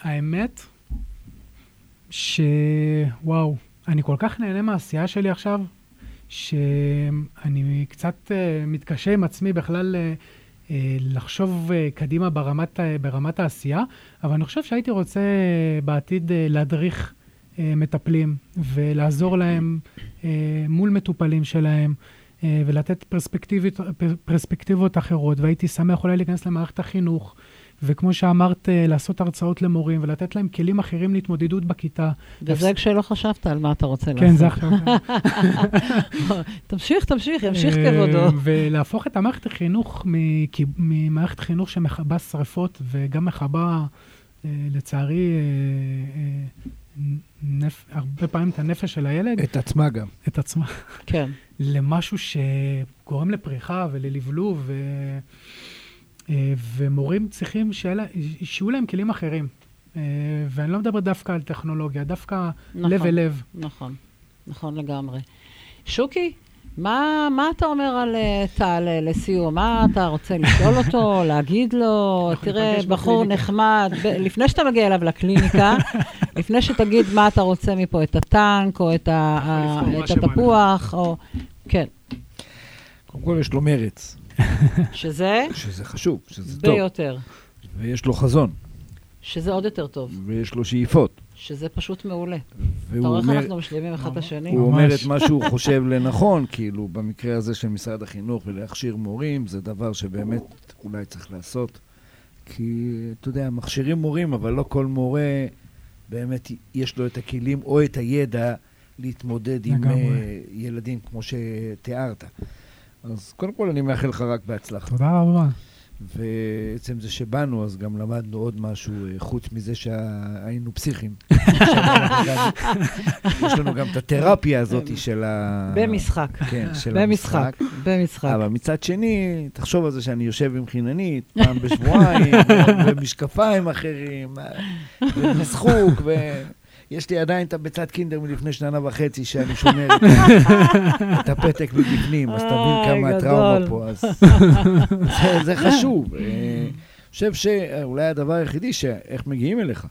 האמת, שוואו, אני כל כך נהנה מהעשייה שלי עכשיו, שאני קצת אה, מתקשה עם עצמי בכלל אה, אה, לחשוב קדימה ברמת, ברמת העשייה, אבל אני חושב שהייתי רוצה בעתיד להדריך מטפלים ולעזור להם מול מטופלים שלהם. ולתת פרספקטיבות, פר- פרספקטיבות אחרות, והייתי שמח אולי להיכנס למערכת החינוך, וכמו שאמרת, אה, לעשות הרצאות למורים ולתת להם כלים אחרים להתמודדות בכיתה. וזה כשלא חשבת על מה אתה רוצה כן, זה לעשות. עכשיו. תמשיך, תמשיך, ימשיך אה, כבודו. ולהפוך את המערכת החינוך ממערכת חינוך שמכבה שרפות וגם מכבה, אה, לצערי, נפ... הרבה פעמים את הנפש של הילד, את עצמה גם. את עצמה, כן. למשהו שגורם לפריחה וללבלוב, ו... אה, ומורים צריכים שיהיו להם כלים אחרים. אה, ואני לא מדבר דווקא על טכנולוגיה, דווקא נכון. לב אל לב. נכון, נכון לגמרי. שוקי, מה, מה אתה אומר על אה, טל לסיום? מה אתה רוצה לשאול אותו, להגיד לו? תראה, בחור בקליניקה." נחמד, ב- לפני שאתה מגיע אליו לקליניקה, לפני שתגיד מה אתה רוצה מפה, את הטנק, או את, ה, ה, את. התפוח, או... כן, קודם כל יש לו מרץ, שזה שזה חשוב, שזה טוב, ביותר, ויש לו חזון, שזה עוד יותר טוב, ויש לו שאיפות. שזה פשוט מעולה. אתה רואה איך אנחנו משלימים אחד את השני? הוא אומר. את מה שהוא חושב לנכון, כאילו, במקרה הזה של משרד החינוך ולהכשיר מורים, זה דבר שבאמת אולי צריך לעשות. כי, אתה יודע, מכשירים מורים, אבל לא כל מורה באמת יש לו את הכלים או את הידע להתמודד עם. אה, ילדים כמו שתיארת. אז קודם כל אני מאחל לך רק בהצלחה. תודה רבה. ועצם זה שבאנו, אז גם למדנו עוד משהו, אה, חוץ מזה שהיינו פסיכים. יש לנו גם את התרפיה הזאת של ה... במשחק. כן, של המשחק. במשחק. אבל מצד שני, תחשוב על זה שאני יושב עם חיננית פעם בשבועיים, במשקפיים אחרים, ומשחוק, ויש לי עדיין את הביצת קינדר מלפני שנה וחצי שאני שומר את הפתק מבפנים, אז תבין כמה. הטראומה פה, אז זה- זה חשוב. אה, אני חושב שאולי הדבר היחידי, שאיך מגיעים אליך.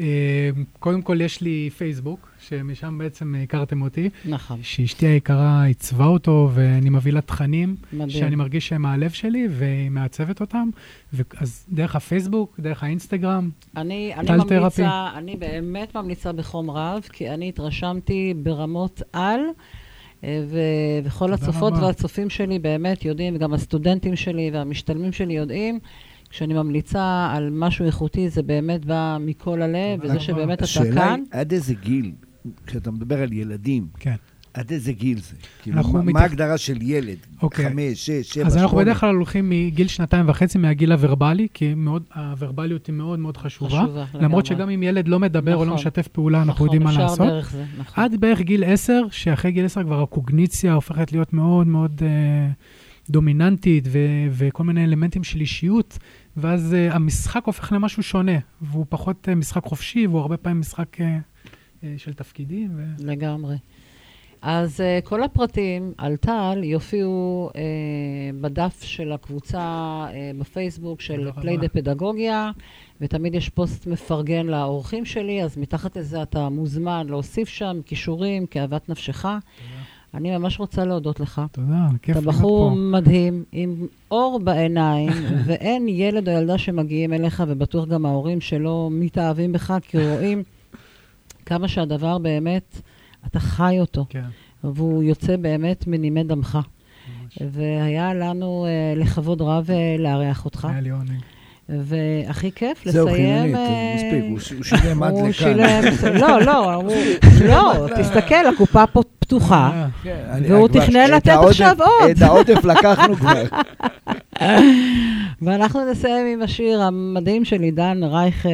אה, קודם כל יש לי פייסבוק, שמשם בעצם הכרתם אותי, נכון. שאשתי היקרה עיצבה אותו, ואני מביא לה תכנים מדהים. שאני מרגיש שהם מהלב שלי, והיא מעצבת אותם. אז דרך הפייסבוק, דרך האינסטגרם, אני, אני טל תרפי. ממליצה, אני באמת ממליצה בחום רב, כי אני התרשמתי ברמות על, אה, ו- וכל הצופות רבה. והצופים שלי באמת יודעים, וגם הסטודנטים שלי והמשתלמים שלי יודעים, כשאני ממליצה על משהו איכותי, זה באמת בא מכל הלב, וזה. שבאמת אתה השאלה כאן. היא, עד איזה גיל, כשאתה מדבר על ילדים, כן. עד איזה גיל זה? כאילו, מה- ההגדרה של ילד? אוקיי. חמש, שש, שבע, אז אנחנו שמונה? בדרך כלל הולכים מגיל שנתיים וחצי מהגיל הוורבלי, כי מאוד, הוורבליות היא מאוד מאוד חשובה. חשובה, למרות לגמרי. שגם אם ילד לא מדבר או לא נכון. משתף פעולה, אנחנו נכון, יודעים מה אפשר לעשות. דרך זה, נכון. עד בערך גיל 10, שאחרי גיל 10 כבר הקוגניציה הופכת להיות מאוד מאוד אה, דומיננטית, ו- וכל מיני אלמנטים של אישיות, ואז אה, המשחק הופך למשהו שונה, והוא פחות אה, משחק חופשי, והוא הרבה פעמים משחק אה, אה, של תפקידים. ו... לגמרי. אז אה, כל הפרטים על טל יופיעו אה, בדף של הקבוצה אה, בפייסבוק של תודה. Play the פדגוגיה, ותמיד יש פוסט מפרגן לאורחים שלי, אז מתחת לזה אתה מוזמן להוסיף שם קישורים, כאוות נפשך. אני ממש רוצה להודות לך. תודה, כיף אתה להיות בחור פה. מדהים, עם אור בעיניים, ואין ילד או ילדה שמגיעים אליך, ובטוח גם ההורים שלא מתאהבים בך, כי רואים כמה שהדבר באמת, אתה חי אותו, כן, והוא יוצא באמת מנימי דמך. ממש. והיה לנו אה, לכבוד רב אה, לארח אותך, היה לי עונג. והכי כיף זהו, לסיים... חילונית, אה, מספיק, הוא הוא שילם עד הוא לכאן. שילם, לא, לא, הוא- לא, תסתכל, הקופה פה פתוחה. אה, כן, והוא תכנן לתת עכשיו עוד. את העודף לקחנו כבר. ואנחנו נסיים עם השיר המדהים של עידן רייכל,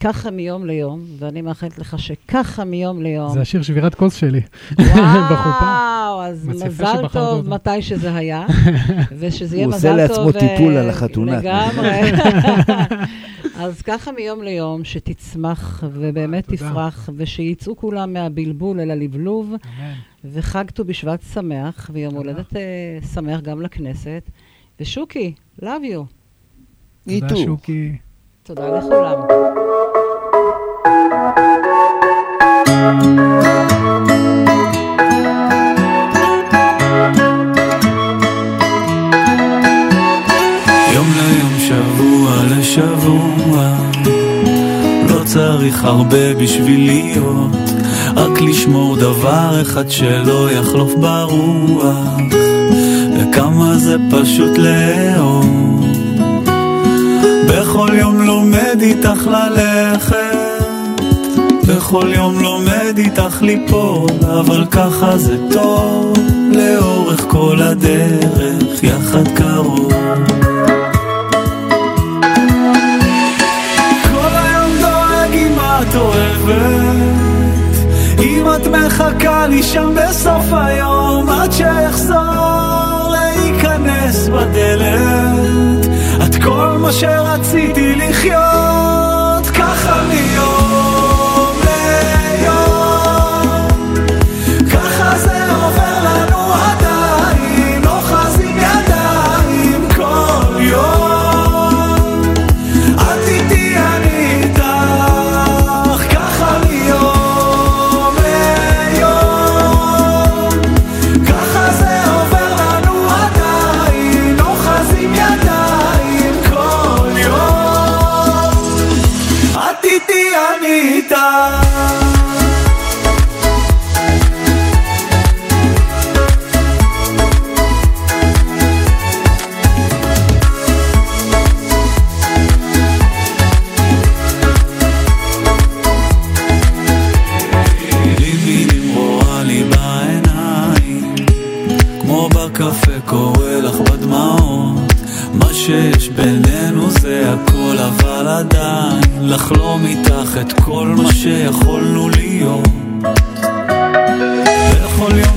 ככה מיום ליום, ואני מאחלת לך שככה מיום ליום. זה השיר שבירת כוס שלי. וואו, אז מזל טוב אותו. מתי שזה היה, ושזה יהיה הוא מזל עושה טוב. לעצמו טיפול אה, על החתונה. לגמרי. אז ככה מיום ליום, שתצמח ובאמת. תפרח, ושיצאו כולם מהבלבול אל הלבלוב. וחג ט"ו בשבט שמח, ויום. הולדת אה, שמח גם לכנסת. ושוקי, love you. תודה. שוקי. תודה לכולם. צריך הרבה בשביל להיות רק לשמור דבר אחד שלא יחלוף ברוח. וכמה זה פשוט לאהוב. בכל יום לומד איתך ללכת בכל יום לומד איתך ליפול אבל ככה זה טוב לאורך כל הדרך יחד קרוב. כל היום דואג אם את אוהבת אם את מחכה לי שם בסוף היום עד שאחזור להיכנס בדלת. את כל מה שרציתי לחיות לחלום איתך את כל מה שיכולנו להיות. בכל יום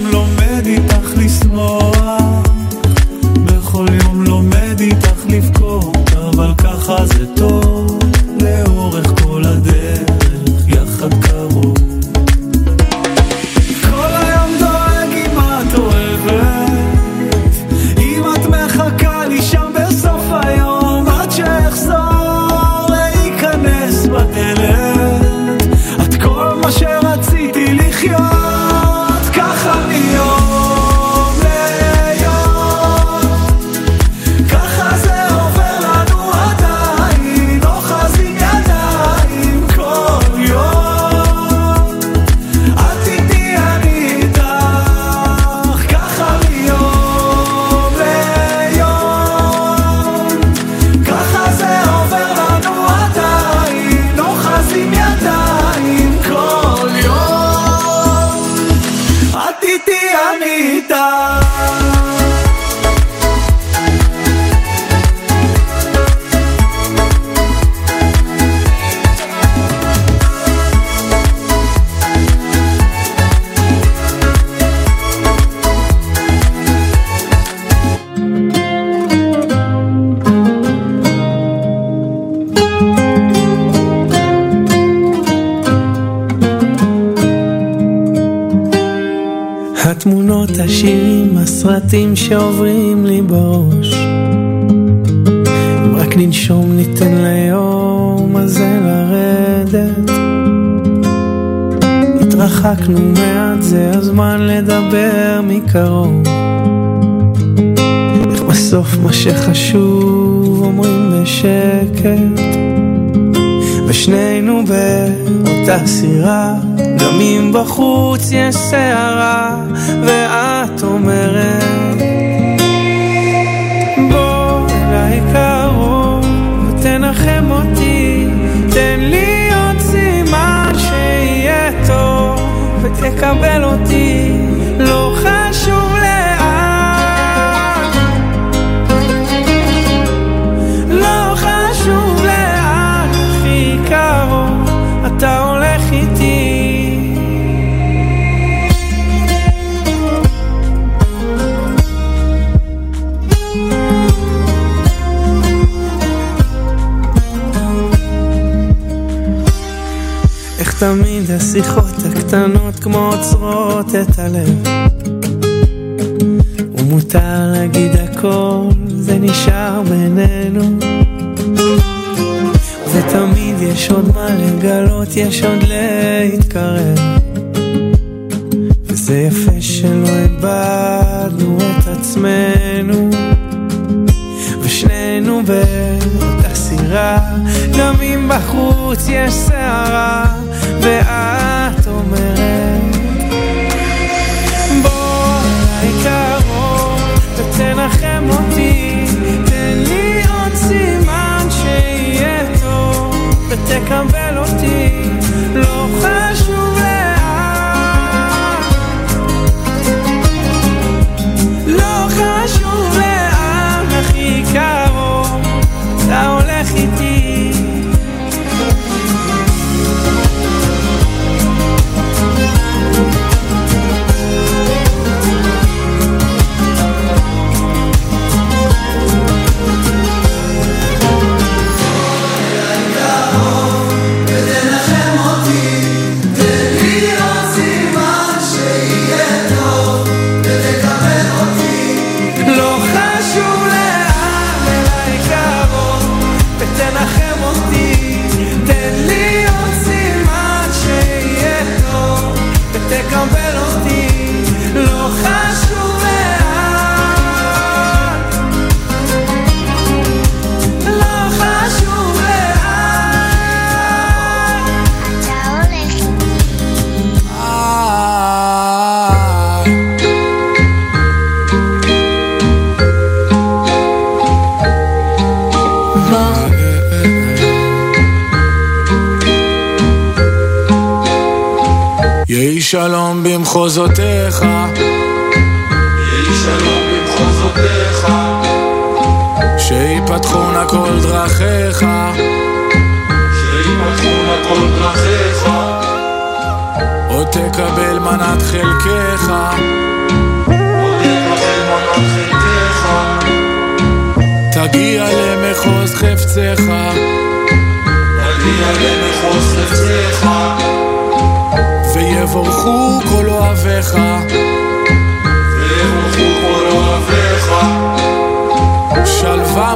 ננשום ניתן ליום הזה לרדת. התרחקנו מעט, זה הזמן לדבר מקרוב. איך בסוף מה שחשוב אומרים בשקט. ושנינו באותה סירה, גם אם בחוץ יש סערה, ואת אומרת, ותקבל אותי, לא חשוב לאן. לא חשוב לאן, הכי קרוב, אתה הולך איתי. איך תמיד השיחות הקטנות כמו עוצרות את הלב. ומותר להגיד הכל, זה נשאר בינינו. ותמיד יש עוד מה לגלות, יש עוד להתקרב. וזה יפה שלא איבדנו את עצמנו. ושנינו באותה סירה. גם אם בחוץ יש סערה ואת still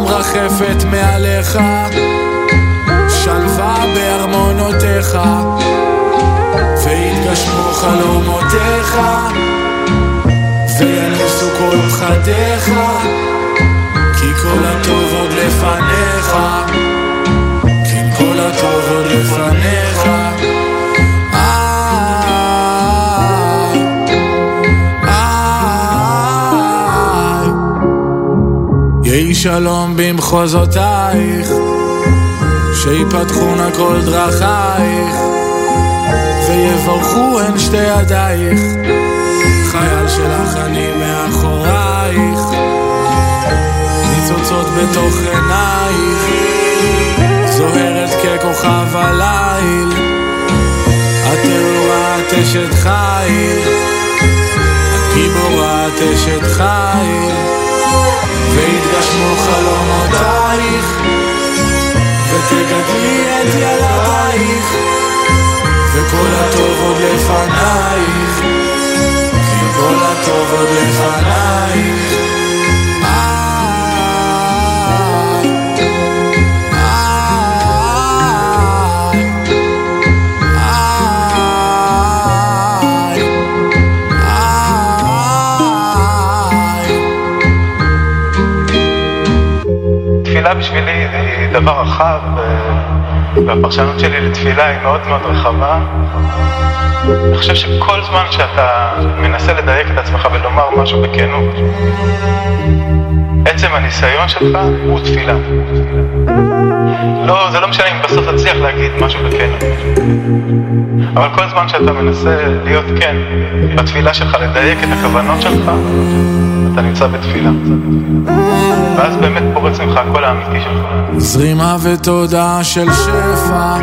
מרחפת מעליך, שלווה בארמונותיך, ויתגשמו חלומותיך, ויניסו כל פחדיך, כי כל הטוב עוד לפניך, כי כל הטוב עוד לפניך. שלום במחוזותייך, שיפתחו נא כל דרכייך, ויברכו הן שתי ידייך, חייל שלך אני מאחורייך, ניצוצות בתוך עינייך, זוהרת ככוכב הליל, את את אשת חיל, את גיבורה את אשת חיל, ויתגשמו חלומותייך, ותגדלי את ילדייך, וכל הטוב עוד לפנייך, כי כל הטוב עוד לפניי תפילה בשבילי היא דבר רחב, ו- והפרשנות שלי לתפילה היא מאוד מאוד רחבה. אני חושב שכל זמן שאתה מנסה לדייק את עצמך ולומר משהו בכנות, עצם הניסיון שלך הוא תפילה. לא, זה לא משנה אם בסוף תצליח להגיד משהו בכנות. אבל כל זמן שאתה מנסה להיות כן בתפילה שלך, לדייק את הכוונות שלך, אתה נמצא בתפילה. ואז באמת פורץ ממך הקול האמיתי שלך. זרימה ותודה של שפע